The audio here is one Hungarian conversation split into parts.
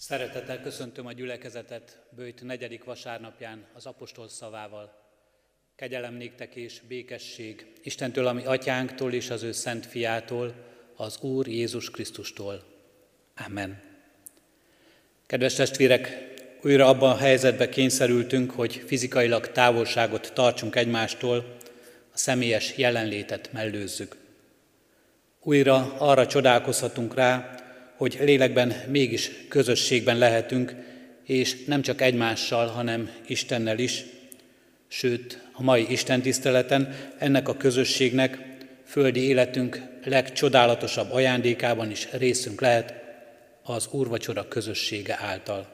Szeretettel köszöntöm a gyülekezetet Bőjt negyedik vasárnapján az apostol szavával. Kegyelem néktek és békesség Istentől, ami atyánktól és az ő szent fiától, az Úr Jézus Krisztustól. Amen. Kedves testvérek, újra abban a helyzetbe kényszerültünk, hogy fizikailag távolságot tartsunk egymástól, a személyes jelenlétet mellőzzük. Újra arra csodálkozhatunk rá, hogy lélekben mégis közösségben lehetünk, és nem csak egymással, hanem Istennel is. Sőt, a mai Isten tiszteleten ennek a közösségnek, földi életünk legcsodálatosabb ajándékában is részünk lehet az úrvacsora közössége által.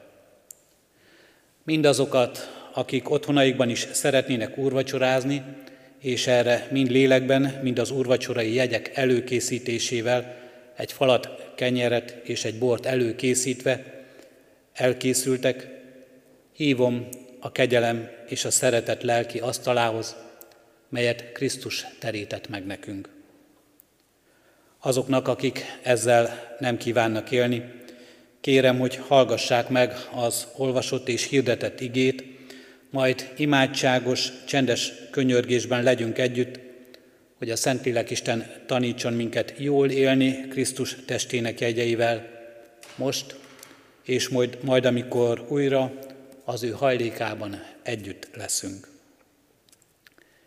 Mindazokat, akik otthonaikban is szeretnének úrvacsorázni, és erre mind lélekben, mind az úrvacsorai jegyek előkészítésével egy falat kenyeret és egy bort előkészítve elkészültek, hívom a kegyelem és a szeretet lelki asztalához, melyet Krisztus terített meg nekünk. Azoknak, akik ezzel nem kívánnak élni, kérem, hogy hallgassák meg az olvasott és hirdetett igét, majd imádságos, csendes könyörgésben legyünk együtt, hogy a Szentlélek Isten tanítson minket jól élni Krisztus testének jegyeivel, most, és majd, majd amikor újra az ő hajlékában együtt leszünk.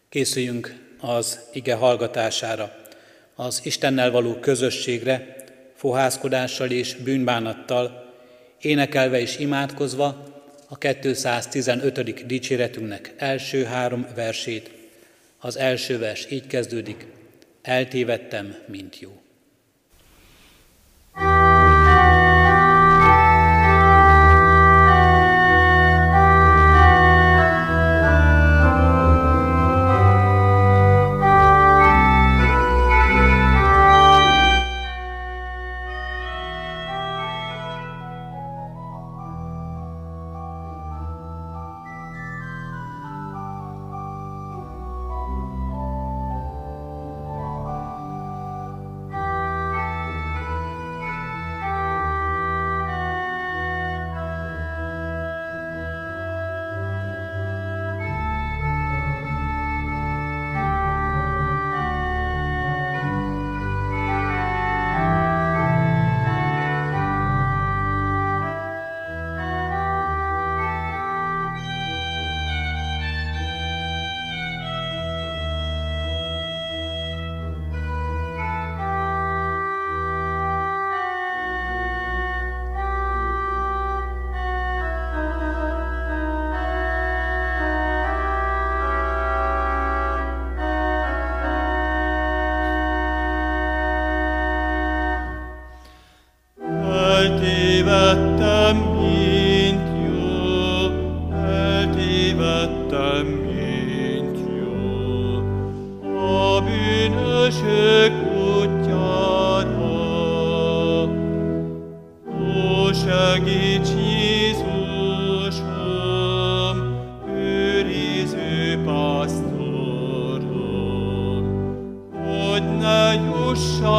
Készüljünk az ige hallgatására, az Istennel való közösségre, fohászkodással és bűnbánattal, énekelve és imádkozva a 215. dicséretünknek első három versét, az első vers így kezdődik, eltévedtem, mint jó.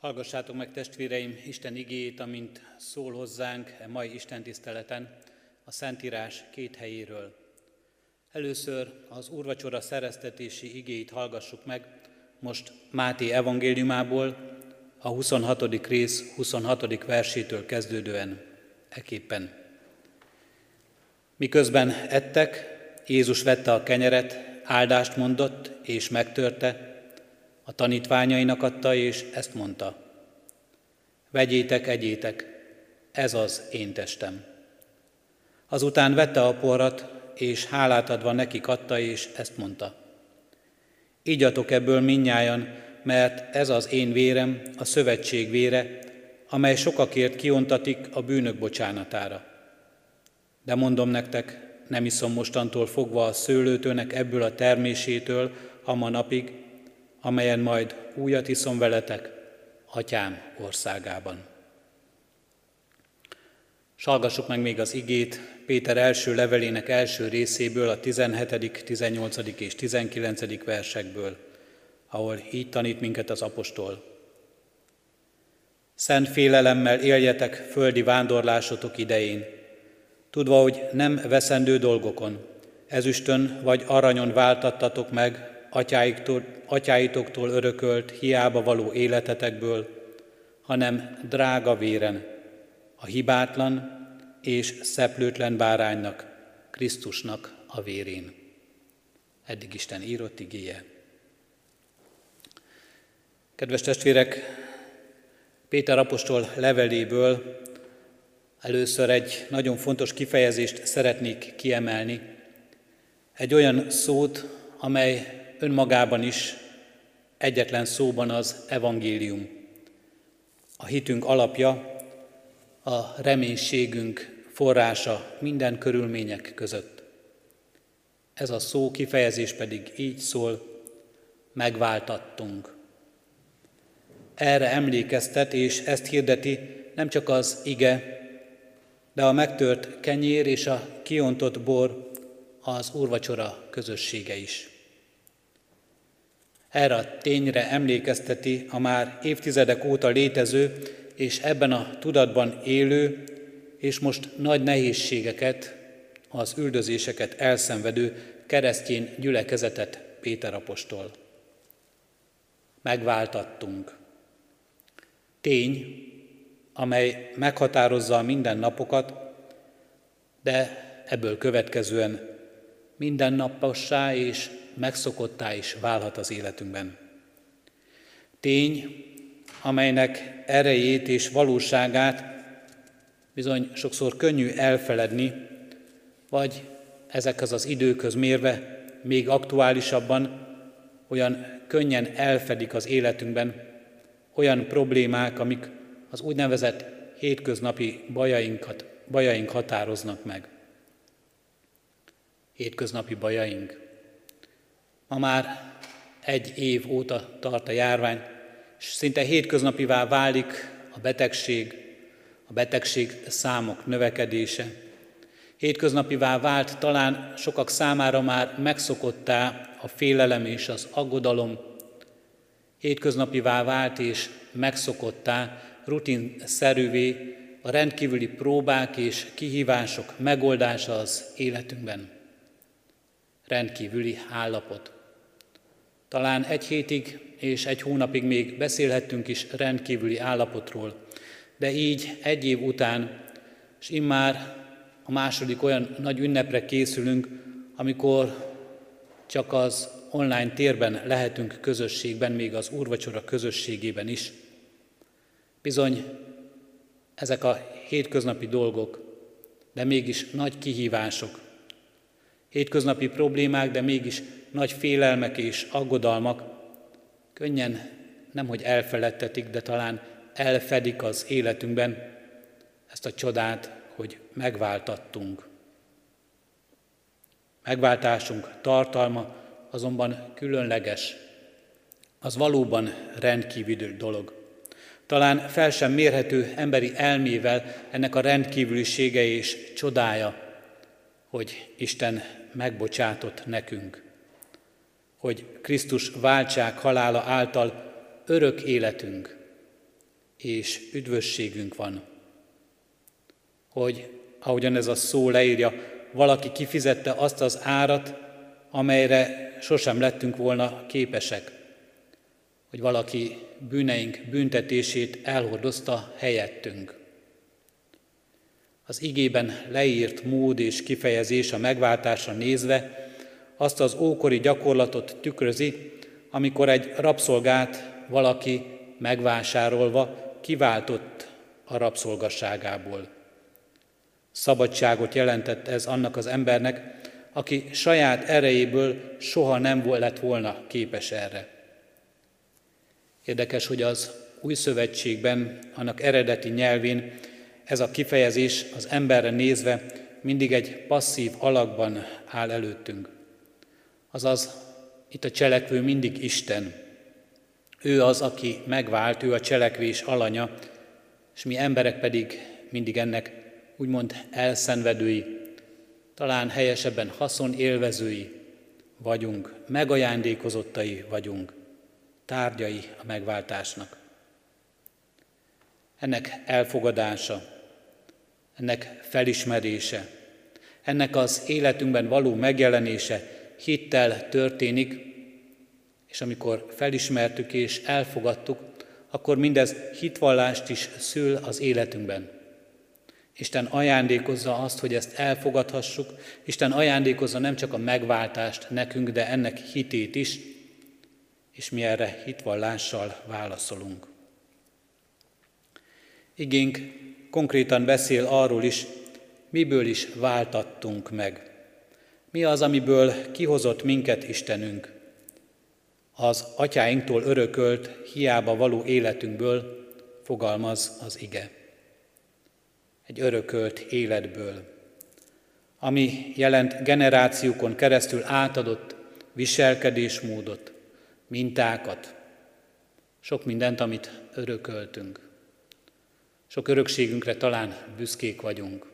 Hallgassátok meg testvéreim Isten igéjét, amint szól hozzánk e mai Isten tiszteleten a Szentírás két helyéről. Először az úrvacsora szereztetési igéit hallgassuk meg, most Máté evangéliumából, a 26. rész 26. versétől kezdődően eképpen. Miközben ettek, Jézus vette a kenyeret, áldást mondott és megtörte, a tanítványainak adta, és ezt mondta. Vegyétek, egyétek, ez az én testem. Azután vette a porrat, és hálát adva nekik adta, és ezt mondta. Ígyatok ebből minnyájan, mert ez az én vérem, a szövetség vére, amely sokakért kiontatik a bűnök bocsánatára. De mondom nektek, nem iszom mostantól fogva a szőlőtőnek ebből a termésétől, a ma napig, amelyen majd újat iszom veletek, atyám országában. Salgassuk meg még az igét Péter első levelének első részéből, a 17., 18. és 19. versekből, ahol így tanít minket az apostol. Szent félelemmel éljetek földi vándorlásotok idején, tudva, hogy nem veszendő dolgokon, ezüstön vagy aranyon váltattatok meg atyáitoktól, atyáitoktól örökölt hiába való életetekből, hanem drága véren, a hibátlan és szeplőtlen báránynak, Krisztusnak a vérén. Eddig Isten írott igéje. Kedves testvérek, Péter apostol leveléből először egy nagyon fontos kifejezést szeretnék kiemelni. Egy olyan szót, amely önmagában is egyetlen szóban az evangélium. A hitünk alapja, a reménységünk forrása minden körülmények között. Ez a szó kifejezés pedig így szól, megváltattunk. Erre emlékeztet, és ezt hirdeti nem csak az ige, de a megtört kenyér és a kiontott bor az úrvacsora közössége is. Erre a tényre emlékezteti a már évtizedek óta létező és ebben a tudatban élő, és most nagy nehézségeket, az üldözéseket elszenvedő keresztény gyülekezetet Péter apostol. Megváltattunk. Tény, amely meghatározza a mindennapokat, de ebből következően mindennapossá és megszokottá is válhat az életünkben. Tény, amelynek erejét és valóságát bizony sokszor könnyű elfeledni, vagy ezekhez az időköz mérve még aktuálisabban olyan könnyen elfedik az életünkben olyan problémák, amik az úgynevezett hétköznapi bajainkat, bajaink határoznak meg. Hétköznapi bajaink. Ma már egy év óta tart a járvány, és szinte hétköznapivá válik a betegség, a betegség számok növekedése. Hétköznapivá vált talán sokak számára már megszokottá a félelem és az aggodalom. Hétköznapivá vált és megszokottá, rutinszerűvé a rendkívüli próbák és kihívások megoldása az életünkben. Rendkívüli állapot. Talán egy hétig és egy hónapig még beszélhettünk is rendkívüli állapotról, de így egy év után, és immár a második olyan nagy ünnepre készülünk, amikor csak az online térben lehetünk közösségben, még az úrvacsora közösségében is. Bizony, ezek a hétköznapi dolgok, de mégis nagy kihívások. Hétköznapi problémák, de mégis nagy félelmek és aggodalmak könnyen nemhogy elfeledtetik, de talán elfedik az életünkben ezt a csodát, hogy megváltattunk. Megváltásunk tartalma azonban különleges, az valóban rendkívüli dolog. Talán fel sem mérhető emberi elmével ennek a rendkívülisége és csodája, hogy Isten megbocsátott nekünk, hogy Krisztus váltság halála által örök életünk és üdvösségünk van. Hogy, ahogyan ez a szó leírja, valaki kifizette azt az árat, amelyre sosem lettünk volna képesek. Hogy valaki bűneink büntetését elhordozta helyettünk. Az igében leírt mód és kifejezés a megváltásra nézve azt az ókori gyakorlatot tükrözi, amikor egy rabszolgát valaki megvásárolva kiváltott a rabszolgasságából. Szabadságot jelentett ez annak az embernek, aki saját erejéből soha nem lett volna képes erre. Érdekes, hogy az új szövetségben, annak eredeti nyelvén ez a kifejezés az emberre nézve mindig egy passzív alakban áll előttünk. Azaz, itt a cselekvő mindig Isten. Ő az, aki megvált, ő a cselekvés alanya, és mi emberek pedig mindig ennek úgymond elszenvedői, talán helyesebben haszon élvezői vagyunk, megajándékozottai vagyunk, tárgyai a megváltásnak. Ennek elfogadása, ennek felismerése, ennek az életünkben való megjelenése hittel történik, és amikor felismertük és elfogadtuk, akkor mindez hitvallást is szül az életünkben. Isten ajándékozza azt, hogy ezt elfogadhassuk, Isten ajándékozza nem csak a megváltást nekünk, de ennek hitét is, és mi erre hitvallással válaszolunk. Igénk konkrétan beszél arról is, miből is váltattunk meg. Mi az, amiből kihozott minket Istenünk? Az atyáinktól örökölt, hiába való életünkből fogalmaz az ige egy örökölt életből, ami jelent generációkon keresztül átadott viselkedésmódot, mintákat, sok mindent, amit örököltünk. Sok örökségünkre talán büszkék vagyunk.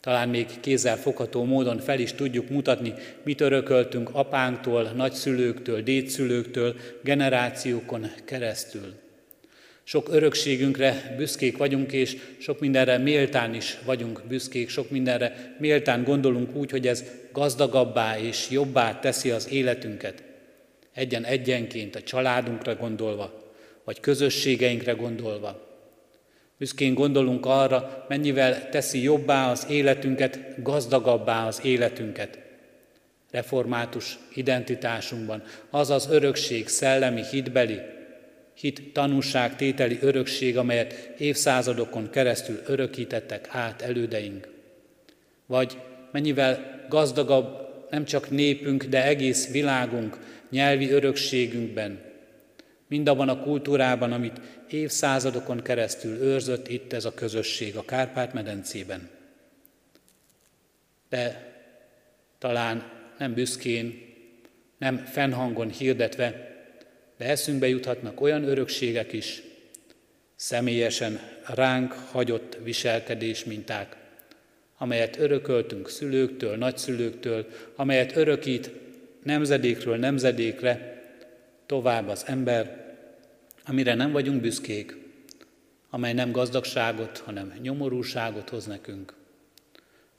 Talán még kézzel fogható módon fel is tudjuk mutatni, mit örököltünk apánktól, nagyszülőktől, dédszülőktől, generációkon keresztül. Sok örökségünkre büszkék vagyunk, és sok mindenre méltán is vagyunk büszkék, sok mindenre méltán gondolunk úgy, hogy ez gazdagabbá és jobbá teszi az életünket. Egyen-egyenként a családunkra gondolva, vagy közösségeinkre gondolva. Büszkén gondolunk arra, mennyivel teszi jobbá az életünket, gazdagabbá az életünket. Református identitásunkban az az örökség, szellemi, hitbeli, hit tanúság tételi örökség, amelyet évszázadokon keresztül örökítettek át elődeink. Vagy mennyivel gazdagabb nem csak népünk, de egész világunk nyelvi örökségünkben, mindabban a kultúrában, amit évszázadokon keresztül őrzött itt ez a közösség a Kárpát-medencében. De talán nem büszkén, nem fennhangon hirdetve, de eszünkbe juthatnak olyan örökségek is, személyesen ránk hagyott viselkedés minták, amelyet örököltünk szülőktől, nagyszülőktől, amelyet örökít nemzedékről nemzedékre tovább az ember, amire nem vagyunk büszkék, amely nem gazdagságot, hanem nyomorúságot hoz nekünk,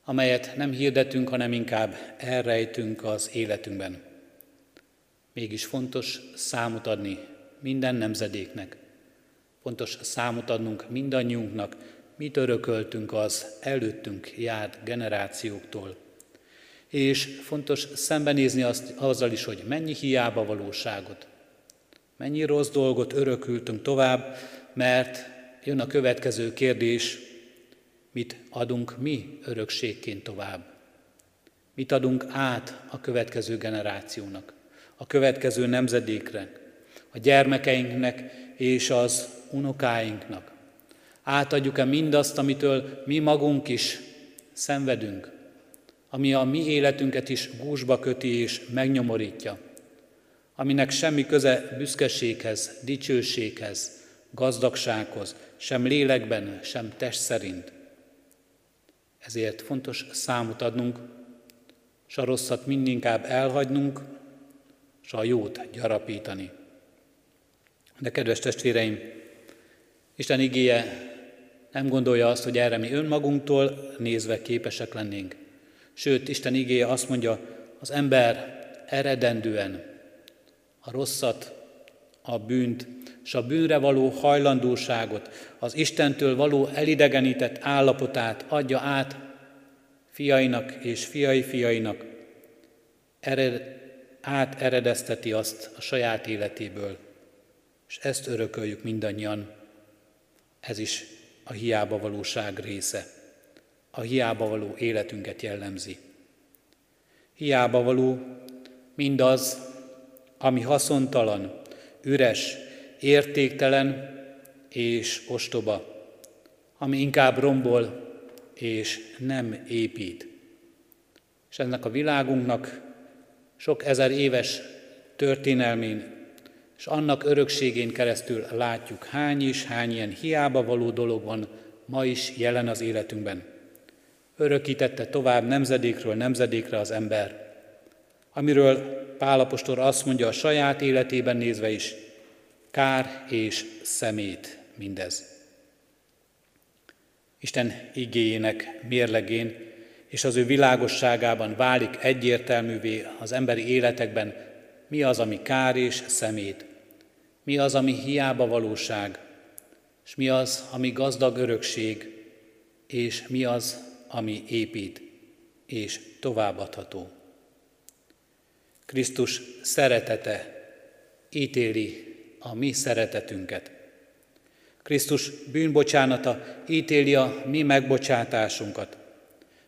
amelyet nem hirdetünk, hanem inkább elrejtünk az életünkben. Mégis fontos számot adni minden nemzedéknek. Fontos számot adnunk mindannyiunknak, mit örököltünk az előttünk járt generációktól. És fontos szembenézni azt, azzal is, hogy mennyi hiába valóságot, mennyi rossz dolgot örökültünk tovább, mert jön a következő kérdés, Mit adunk mi örökségként tovább? Mit adunk át a következő generációnak, a következő nemzedékre, a gyermekeinknek és az unokáinknak? Átadjuk-e mindazt, amitől mi magunk is szenvedünk, ami a mi életünket is gúzsba köti és megnyomorítja, aminek semmi köze büszkeséghez, dicsőséghez, gazdagsághoz, sem lélekben, sem test szerint. Ezért fontos számot adnunk, s a rosszat mindinkább elhagynunk, s a jót gyarapítani. De kedves testvéreim, Isten igéje nem gondolja azt, hogy erre mi önmagunktól nézve képesek lennénk. Sőt, Isten igéje azt mondja, az ember eredendően a rosszat, a bűnt, és a bűnre való hajlandóságot, az Istentől való elidegenített állapotát adja át fiainak és fiai fiainak, ered, áteredezteti azt a saját életéből, és ezt örököljük mindannyian. Ez is a hiába valóság része. A hiába való életünket jellemzi. Hiába való mindaz, ami haszontalan, üres, értéktelen és ostoba, ami inkább rombol és nem épít. És ennek a világunknak sok ezer éves történelmén és annak örökségén keresztül látjuk, hány is, hány ilyen hiába való dolog van ma is jelen az életünkben. Örökítette tovább nemzedékről nemzedékre az ember, amiről Pálapostor azt mondja a saját életében nézve is, kár és szemét mindez. Isten igéjének mérlegén és az ő világosságában válik egyértelművé az emberi életekben, mi az, ami kár és szemét, mi az, ami hiába valóság, és mi az, ami gazdag örökség, és mi az, ami épít és továbbadható. Krisztus szeretete ítéli a mi szeretetünket. Krisztus bűnbocsánata ítéli a mi megbocsátásunkat.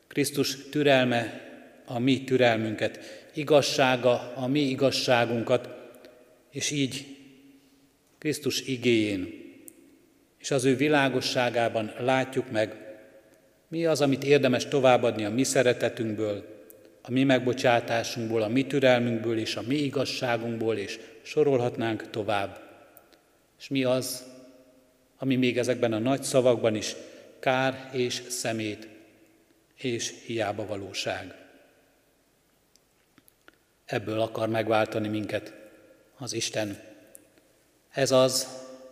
Krisztus türelme a mi türelmünket, igazsága a mi igazságunkat, és így Krisztus igéjén és az ő világosságában látjuk meg, mi az, amit érdemes továbbadni a mi szeretetünkből, a mi megbocsátásunkból, a mi türelmünkből és a mi igazságunkból, és sorolhatnánk tovább. És mi az, ami még ezekben a nagy szavakban is kár és szemét és hiába valóság. Ebből akar megváltani minket az Isten. Ez az,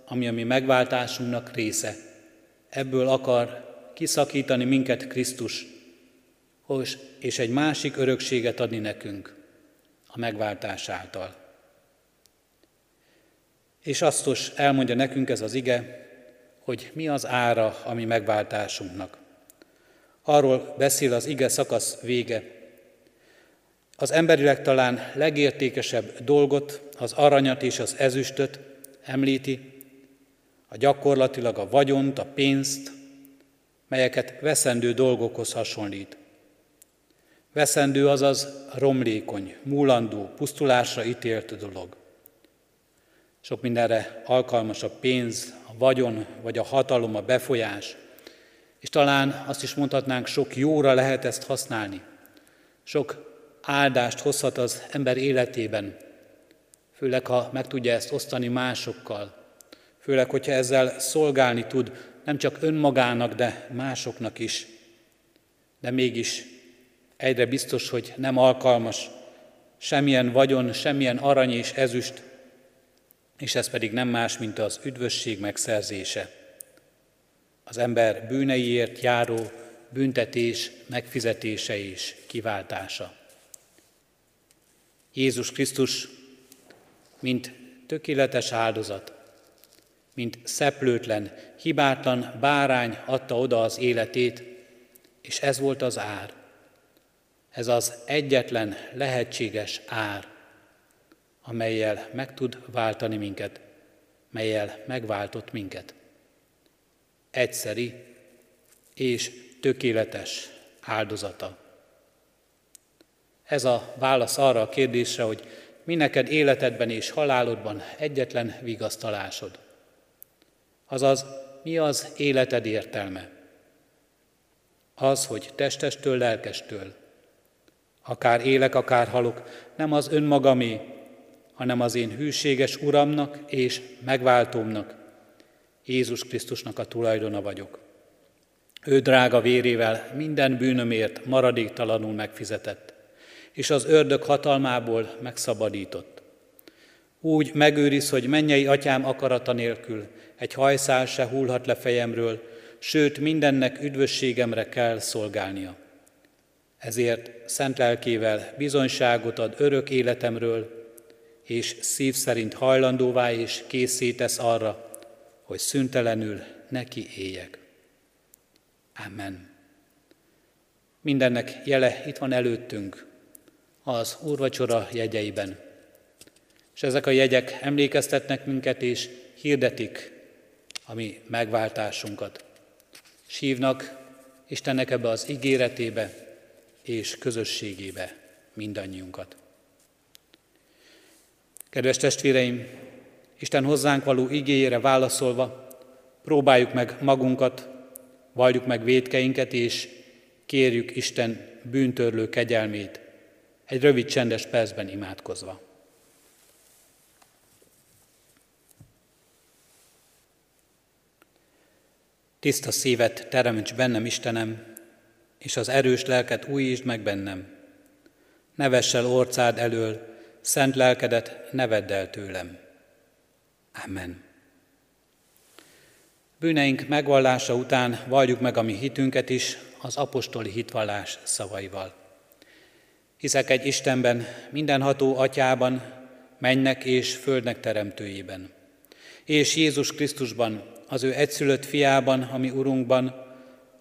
ami a mi megváltásunknak része. Ebből akar kiszakítani minket Krisztus, és egy másik örökséget adni nekünk a megváltás által. És azt is elmondja nekünk ez az ige, hogy mi az ára a mi megváltásunknak. Arról beszél az ige szakasz vége. Az emberileg talán legértékesebb dolgot, az aranyat és az ezüstöt említi, a gyakorlatilag a vagyont, a pénzt, melyeket veszendő dolgokhoz hasonlít. Veszendő azaz romlékony, múlandó, pusztulásra ítélt dolog. Sok mindenre alkalmas a pénz, a vagyon, vagy a hatalom, a befolyás. És talán azt is mondhatnánk, sok jóra lehet ezt használni. Sok áldást hozhat az ember életében, főleg ha meg tudja ezt osztani másokkal, főleg, hogyha ezzel szolgálni tud nem csak önmagának, de másoknak is. De mégis egyre biztos, hogy nem alkalmas semmilyen vagyon, semmilyen arany és ezüst, és ez pedig nem más, mint az üdvösség megszerzése. Az ember bűneiért járó büntetés megfizetése és kiváltása. Jézus Krisztus, mint tökéletes áldozat, mint szeplőtlen, hibátlan bárány adta oda az életét, és ez volt az ár. Ez az egyetlen lehetséges ár, amelyel meg tud váltani minket, melyel megváltott minket. Egyszeri és tökéletes áldozata. Ez a válasz arra a kérdésre, hogy mi neked életedben és halálodban egyetlen vigasztalásod. Azaz, mi az életed értelme? Az, hogy testestől, lelkestől, akár élek, akár halok, nem az önmagamé, hanem az én hűséges Uramnak és megváltómnak, Jézus Krisztusnak a tulajdona vagyok. Ő drága vérével minden bűnömért maradéktalanul megfizetett, és az ördög hatalmából megszabadított. Úgy megőriz, hogy mennyei atyám akarata nélkül egy hajszál se hullhat le fejemről, sőt mindennek üdvösségemre kell szolgálnia. Ezért szent lelkével bizonyságot ad örök életemről, és szív szerint hajlandóvá és készítesz arra, hogy szüntelenül neki éljek. Amen. Mindennek jele itt van előttünk, az úrvacsora jegyeiben. És ezek a jegyek emlékeztetnek minket és hirdetik a mi megváltásunkat. És hívnak Istennek ebbe az ígéretébe és közösségébe mindannyiunkat. Kedves testvéreim, Isten hozzánk való igényére válaszolva, próbáljuk meg magunkat, valljuk meg védkeinket, és kérjük Isten bűntörlő kegyelmét, egy rövid csendes percben imádkozva. Tiszta szívet teremts bennem, Istenem, és az erős lelket újítsd meg bennem. Ne vessel orcád elől, szent lelkedet ne vedd el tőlem. Amen. Bűneink megvallása után valljuk meg a mi hitünket is az apostoli hitvallás szavaival. Hiszek egy Istenben, mindenható atyában, mennek és földnek teremtőjében, és Jézus Krisztusban, az ő egyszülött fiában, ami Urunkban,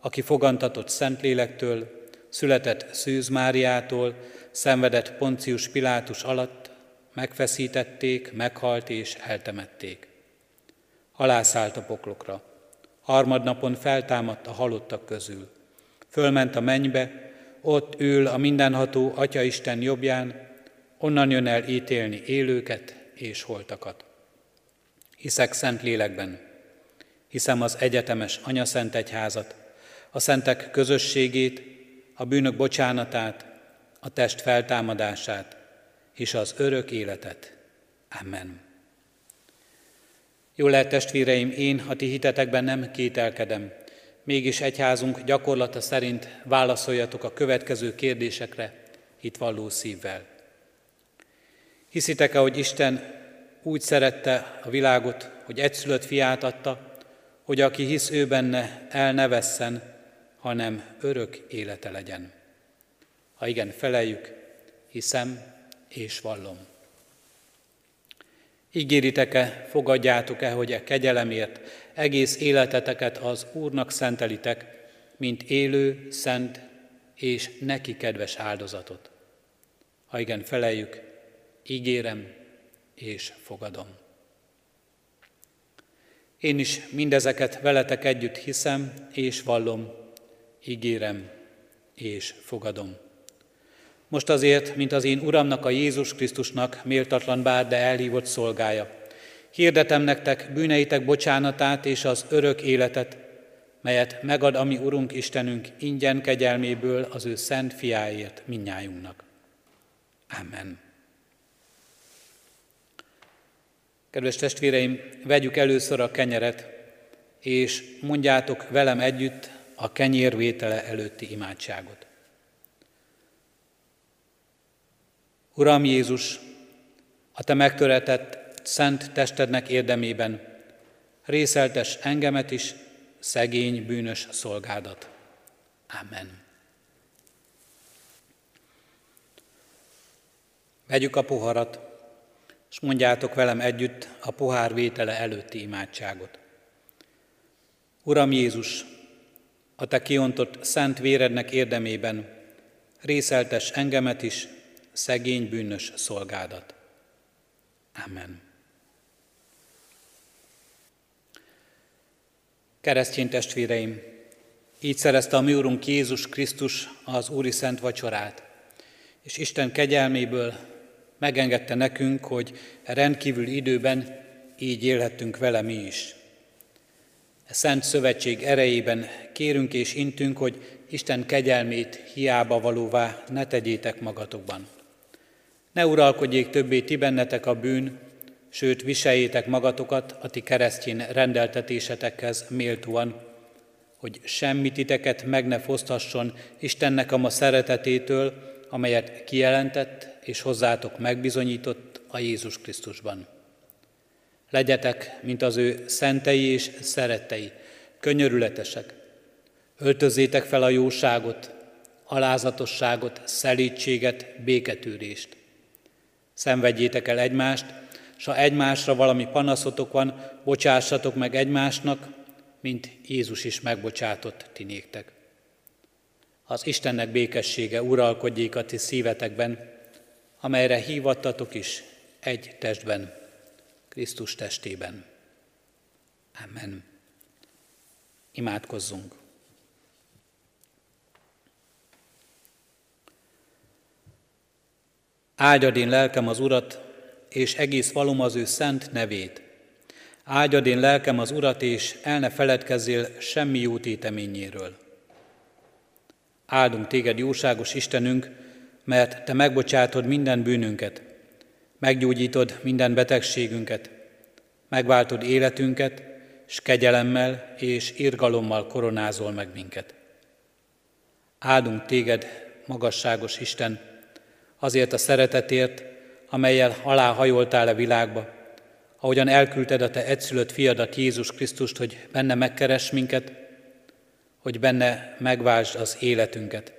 aki fogantatott Szentlélektől, született Szűz Máriától, szenvedett Poncius Pilátus alatt, megfeszítették, meghalt és eltemették. Halászállt a poklokra. Harmadnapon feltámadt a halottak közül. Fölment a mennybe, ott ül a mindenható Atya Isten jobbján, onnan jön el ítélni élőket és holtakat. Hiszek szent lélekben, hiszem az egyetemes Anya Szent Egyházat, a szentek közösségét, a bűnök bocsánatát, a test feltámadását és az örök életet. Amen. Jó lehet, testvéreim, én a ti hitetekben nem kételkedem, mégis egyházunk gyakorlata szerint válaszoljatok a következő kérdésekre itt valló szívvel. Hiszitek-e, hogy Isten úgy szerette a világot, hogy egyszülött fiát adta, hogy aki hisz ő benne, el ne vesszen, hanem örök élete legyen. Ha igen, feleljük, hiszem és vallom. Ígéritek-e, fogadjátok-e, hogy e kegyelemért egész életeteket az Úrnak szentelitek, mint élő, szent és neki kedves áldozatot? Ha igen, feleljük, ígérem és fogadom. Én is mindezeket veletek együtt hiszem és vallom, ígérem és fogadom. Most azért, mint az én Uramnak, a Jézus Krisztusnak méltatlan bár, de elhívott szolgája. Hirdetem nektek bűneitek bocsánatát és az örök életet, melyet megad a mi Urunk Istenünk ingyen kegyelméből az ő szent fiáért minnyájunknak. Amen. Kedves testvéreim, vegyük először a kenyeret, és mondjátok velem együtt a kenyérvétele előtti imádságot. Uram Jézus, a Te megtöretett szent testednek érdemében részeltes engemet is, szegény, bűnös szolgádat. Amen. Vegyük a poharat, és mondjátok velem együtt a pohár vétele előtti imádságot. Uram Jézus, a Te kiontott szent vérednek érdemében részeltes engemet is, szegény bűnös szolgádat. Amen. Keresztény testvéreim, Így szerezte a mi Úrunk Jézus Krisztus az Úri Szent Vacsorát, és Isten kegyelméből megengedte nekünk, hogy rendkívül időben így élhettünk vele mi is. Szent Szövetség erejében kérünk és intünk, hogy Isten kegyelmét hiába valóvá ne tegyétek magatokban. Ne uralkodjék többé ti bennetek a bűn, sőt viseljétek magatokat a ti keresztjén rendeltetésetekhez méltóan, hogy semmi titeket meg ne foszthasson Istennek a ma szeretetétől, amelyet kijelentett és hozzátok megbizonyított a Jézus Krisztusban. Legyetek, mint az ő szentei és szerettei, könyörületesek. Öltözzétek fel a jóságot, alázatosságot, szelítséget, béketűrést. Szenvedjétek el egymást, s ha egymásra valami panaszotok van, bocsássatok meg egymásnak, mint Jézus is megbocsátott ti néktek. Az Istennek békessége uralkodjék a ti szívetekben, amelyre hívattatok is egy testben, Krisztus testében. Amen. Imádkozzunk. Áldjad én lelkem az Urat, és egész valom az ő szent nevét. Áldjad én lelkem az Urat, és el ne feledkezzél semmi jó téteményéről. Áldunk téged, jóságos Istenünk, mert te megbocsátod minden bűnünket, meggyógyítod minden betegségünket, megváltod életünket, s kegyelemmel és irgalommal koronázol meg minket. Áldunk téged, magasságos Isten, azért a szeretetért, amelyel aláhajoltál a világba, ahogyan elküldted a te egyszülött fiadat Jézus Krisztust, hogy benne megkeres minket, hogy benne megváltsd az életünket,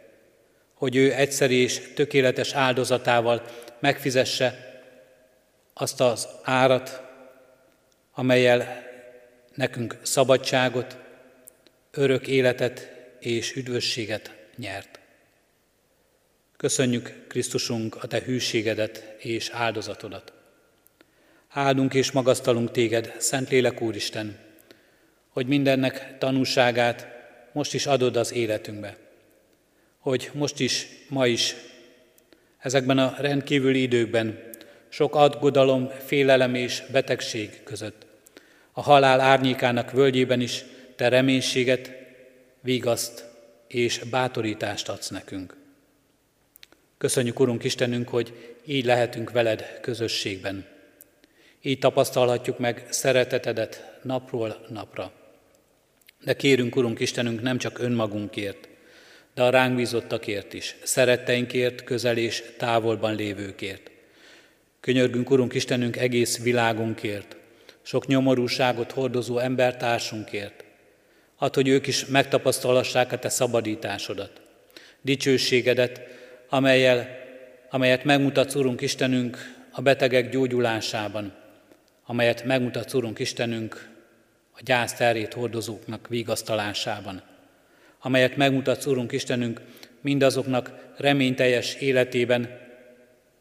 hogy ő egyszerű és tökéletes áldozatával megfizesse azt az árat, amelyel nekünk szabadságot, örök életet és üdvösséget nyert. Köszönjük Krisztusunk a Te hűségedet és áldozatodat. Áldunk és magasztalunk Téged, Szentlélek Úristen, hogy mindennek tanúságát most is adod az életünkbe. Hogy most is, ma is, ezekben a rendkívüli időkben, sok aggodalom, félelem és betegség között, a halál árnyékának völgyében is Te reménységet, vigaszt és bátorítást adsz nekünk. Köszönjük, Urunk Istenünk, hogy így lehetünk veled közösségben. Így tapasztalhatjuk meg szeretetedet napról napra. De kérünk, Urunk Istenünk, nem csak önmagunkért, de a ránk bízottakért is, szeretteinkért, közel és távolban lévőkért. Könyörgünk, Urunk Istenünk, egész világunkért, sok nyomorúságot hordozó embertársunkért, hát, hogy ők is megtapasztalhassák a Te szabadításodat, dicsőségedet, amelyel, amelyet megmutatsz, Urunk Istenünk, a betegek gyógyulásában, amelyet megmutatsz, Urunk Istenünk, a gyász terét hordozóknak vigasztalásában, amelyet megmutatsz, Urunk Istenünk, mindazoknak reményteljes életében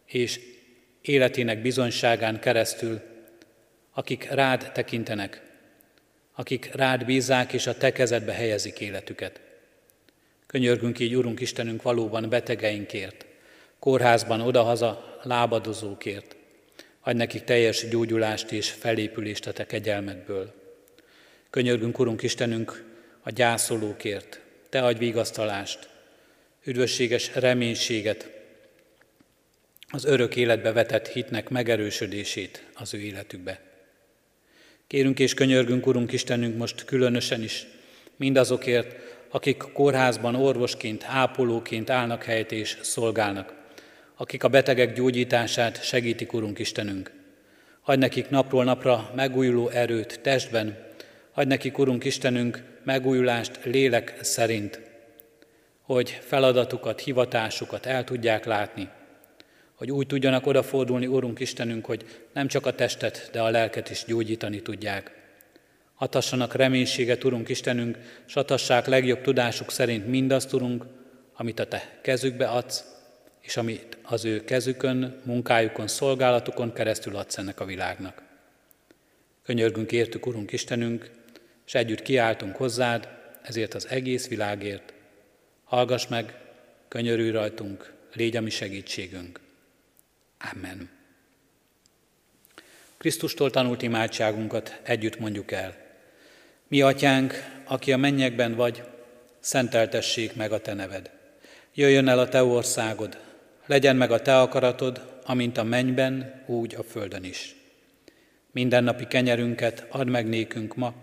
és életének bizonyságán keresztül, akik rád tekintenek, akik rád bízzák és a te kezedbe helyezik életüket. Könyörgünk így, Urunk Istenünk, valóban betegeinkért, kórházban odahaza lábadozókért. Adj nekik teljes gyógyulást és felépülést a Te kegyelmedből. Könyörgünk, Urunk Istenünk, a gyászolókért. Te adj vigasztalást, üdvösséges reménységet, az örök életbe vetett hitnek megerősödését az ő életükbe. Kérünk és könyörgünk, Urunk Istenünk, most különösen is mindazokért, akik kórházban orvosként, ápolóként állnak helyet és szolgálnak, akik a betegek gyógyítását segítik, Urunk Istenünk. Adj nekik napról napra megújuló erőt testben, adj nekik, Urunk Istenünk, megújulást lélek szerint, hogy feladatukat, hivatásukat el tudják látni, hogy úgy tudjanak odafordulni, Urunk Istenünk, hogy nem csak a testet, de a lelket is gyógyítani tudják. Adhassanak reménységet, Urunk Istenünk, s adhassák legjobb tudásuk szerint mindazt, Urunk, amit a Te kezükbe adsz, és amit az ő kezükön, munkájukon, szolgálatukon keresztül adsz ennek a világnak. Könyörgünk értük, Urunk Istenünk, és együtt kiáltunk hozzád, ezért az egész világért. Hallgass meg, könyörülj rajtunk, légy a mi segítségünk. Amen. Krisztustól tanult imádságunkat együtt mondjuk el. Mi atyánk, aki a mennyekben vagy, szenteltessék meg a te neved. Jöjjön el a te országod, legyen meg a te akaratod, amint a mennyben, úgy a földön is. Mindennapi kenyerünket add meg nékünk ma,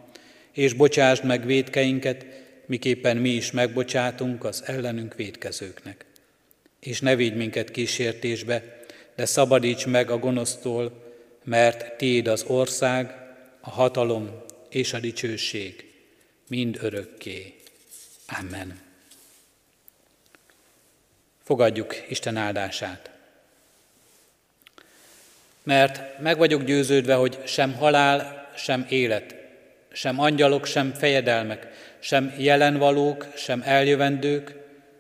és bocsásd meg védkeinket, miképpen mi is megbocsátunk az ellenünk védkezőknek. És ne vigy minket kísértésbe, de szabadíts meg a gonosztól, mert Tiéd az ország, a hatalom és a dicsőség, mind örökké. Amen. Fogadjuk Isten áldását. Mert meg vagyok győződve, hogy sem halál, sem élet, sem angyalok, sem fejedelmek, sem jelenvalók, sem eljövendők,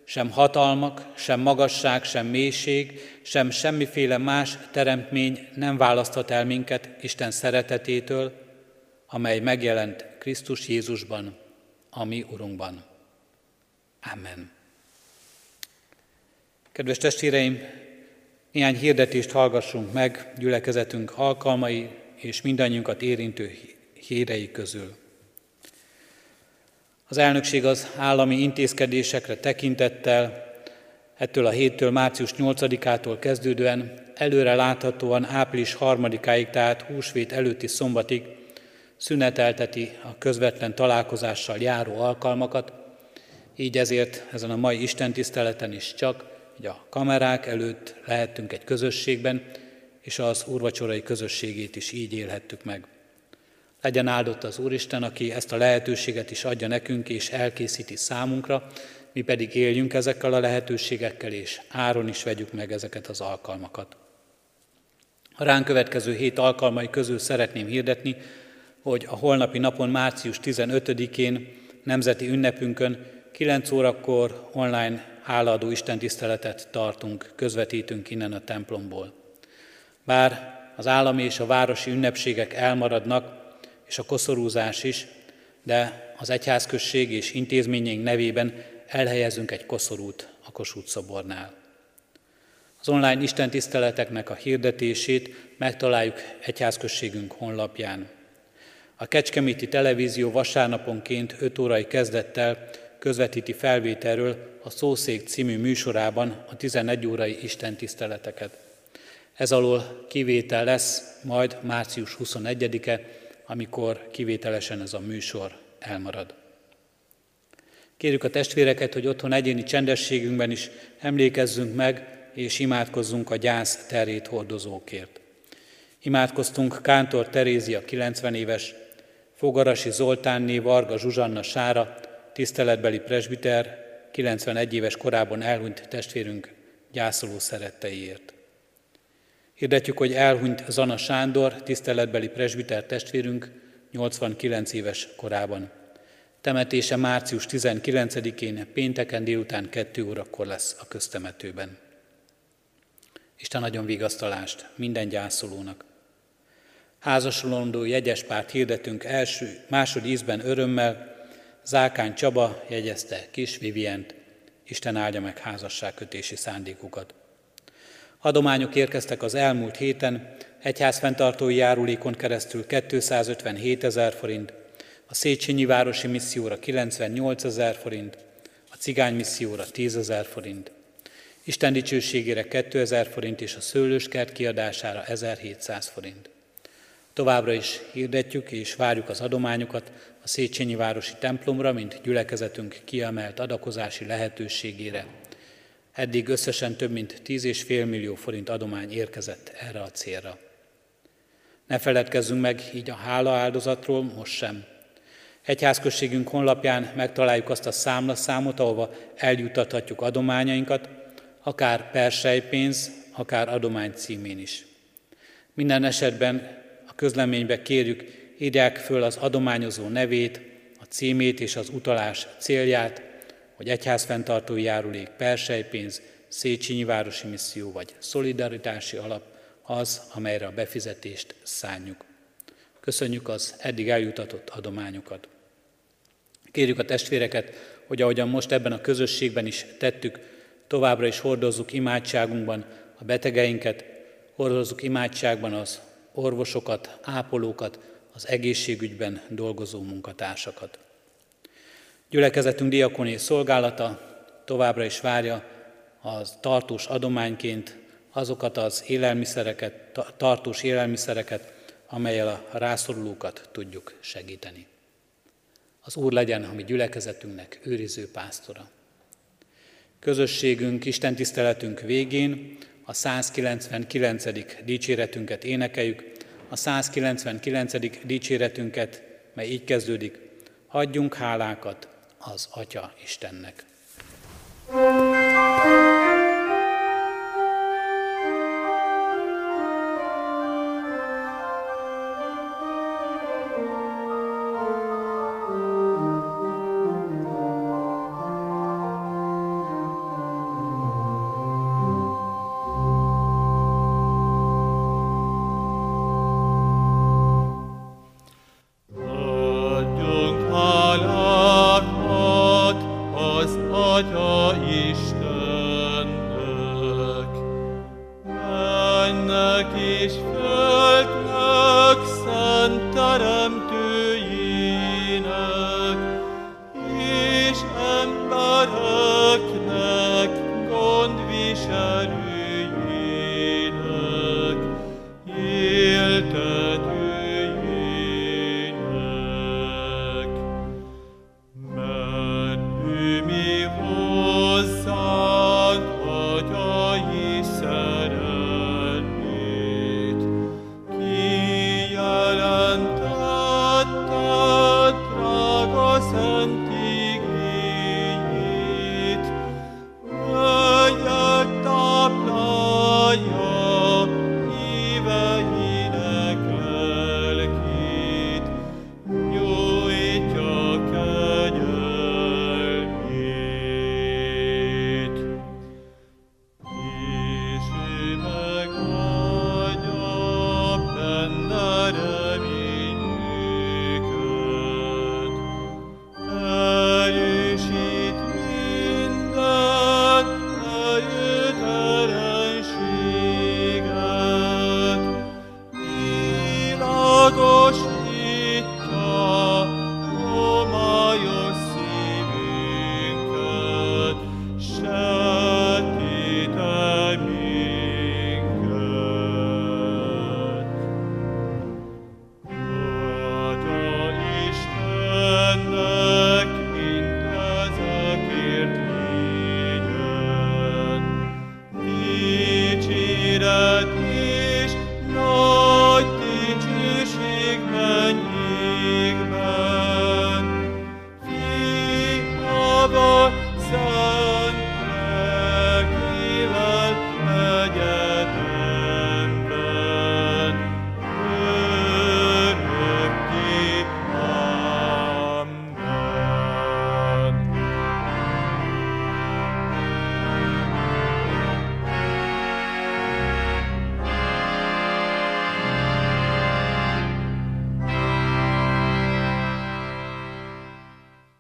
sem hatalmak, sem magasság, sem mélység, sem semmiféle más teremtmény nem választhat el minket Isten szeretetétől, amely megjelent Krisztus Jézusban, a mi Urunkban. Amen. Kedves testvéreim, néhány hirdetést hallgassunk meg gyülekezetünk alkalmai és mindannyiunkat érintő hírei közül. Az elnökség az állami intézkedésekre tekintettel ettől a héttől március 8-ától kezdődően előre láthatóan április 3-áig, tehát húsvét előtti szombatig szünetelteti a közvetlen találkozással járó alkalmakat, így ezért ezen a mai Isten tiszteleten is csak hogy a kamerák előtt lehettünk egy közösségben, és az úrvacsorai közösségét is így élhettük meg. Legyen áldott az Úristen, aki ezt a lehetőséget is adja nekünk, és elkészíti számunkra, mi pedig éljünk ezekkel a lehetőségekkel, és áron is vegyük meg ezeket az alkalmakat. A ránk következő hét alkalmai közül szeretném hirdetni, hogy a holnapi napon, március 15-én, nemzeti ünnepünkön 9 órakor online hálaadó istentiszteletet tartunk, közvetítünk innen a templomból. Bár az állami és a városi ünnepségek elmaradnak, és a koszorúzás is, de az egyházközség és intézményeink nevében elhelyezünk egy koszorút a Kossuth szobornál. Az online istentiszteleteknek a hirdetését megtaláljuk egyházközségünk honlapján. A Kecskeméti Televízió vasárnaponként 5 órai kezdettel közvetíti felvételről a Szószék című műsorában a 11 órai istentiszteleteket. Ez alól kivétel lesz majd március 21-e, amikor kivételesen ez a műsor elmarad. Kérjük a testvéreket, hogy otthon egyéni csendességünkben is emlékezzünk meg és imádkozzunk a gyász terét hordozókért. Imádkoztunk Kántor Terézia 90 éves, Fogarasi Zoltánné Varga Zsuzsanna Sára, tiszteletbeli presbiter, 91 éves korában elhunyt testvérünk gyászoló szeretteiért. Hirdetjük, hogy elhunyt Zana Sándor, tiszteletbeli presbiter testvérünk, 89 éves korában. Temetése március 19-én, pénteken délután 2 órakor lesz a köztemetőben. Isten nagyon vigasztalást minden gyászolónak. Házasolondó jegyes párt hirdetünk első, másod ízben örömmel, Zákány Csaba jegyezte Kis Vivient, Isten áldja meg házasságkötési szándékukat. Adományok érkeztek az elmúlt héten, egyházfenntartói járulékon keresztül 257 ezer forint, a Széchenyi Városi Misszióra 98 ezer forint, a Cigány Misszióra 10 ezer forint, Isten dicsőségére 2000 forint és a szőlőskert kiadására 1700 forint. Továbbra is hirdetjük és várjuk az adományokat a Széchenyi Városi templomra, mint gyülekezetünk kiemelt adakozási lehetőségére. Eddig összesen több mint 10,5 millió forint adomány érkezett erre a célra. Ne feledkezzünk meg így a hála áldozatról most sem. Egyházközségünk honlapján megtaláljuk azt a számlaszámot, ahova eljutathatjuk adományainkat, akár persejpénz, akár adomány címén is. Minden esetben a közleménybe kérjük, írják föl az adományozó nevét, a címét és az utalás célját, hogy egyházfenntartói járulék, persejpénz, Széchenyi Városi Misszió vagy Szolidaritási Alap az, amelyre a befizetést szánjuk. Köszönjük az eddig eljutatott adományokat. Kérjük a testvéreket, hogy ahogyan most ebben a közösségben is tettük, továbbra is hordozzuk imádságunkban a betegeinket, hordozzuk imádságban az orvosokat, ápolókat, az egészségügyben dolgozó munkatársakat. Gyülekezetünk diakoné szolgálata továbbra is várja az tartós adományként azokat az élelmiszereket, tartós élelmiszereket, amelyel a rászorulókat tudjuk segíteni. Az Úr legyen a mi gyülekezetünknek őriző pásztora. Közösségünk, Isten tiszteletünk végén a 199. dicséretünket énekeljük, a 199. dicséretünket, mely így kezdődik, adjunk hálákat az Atya Istennek. thank you igreja.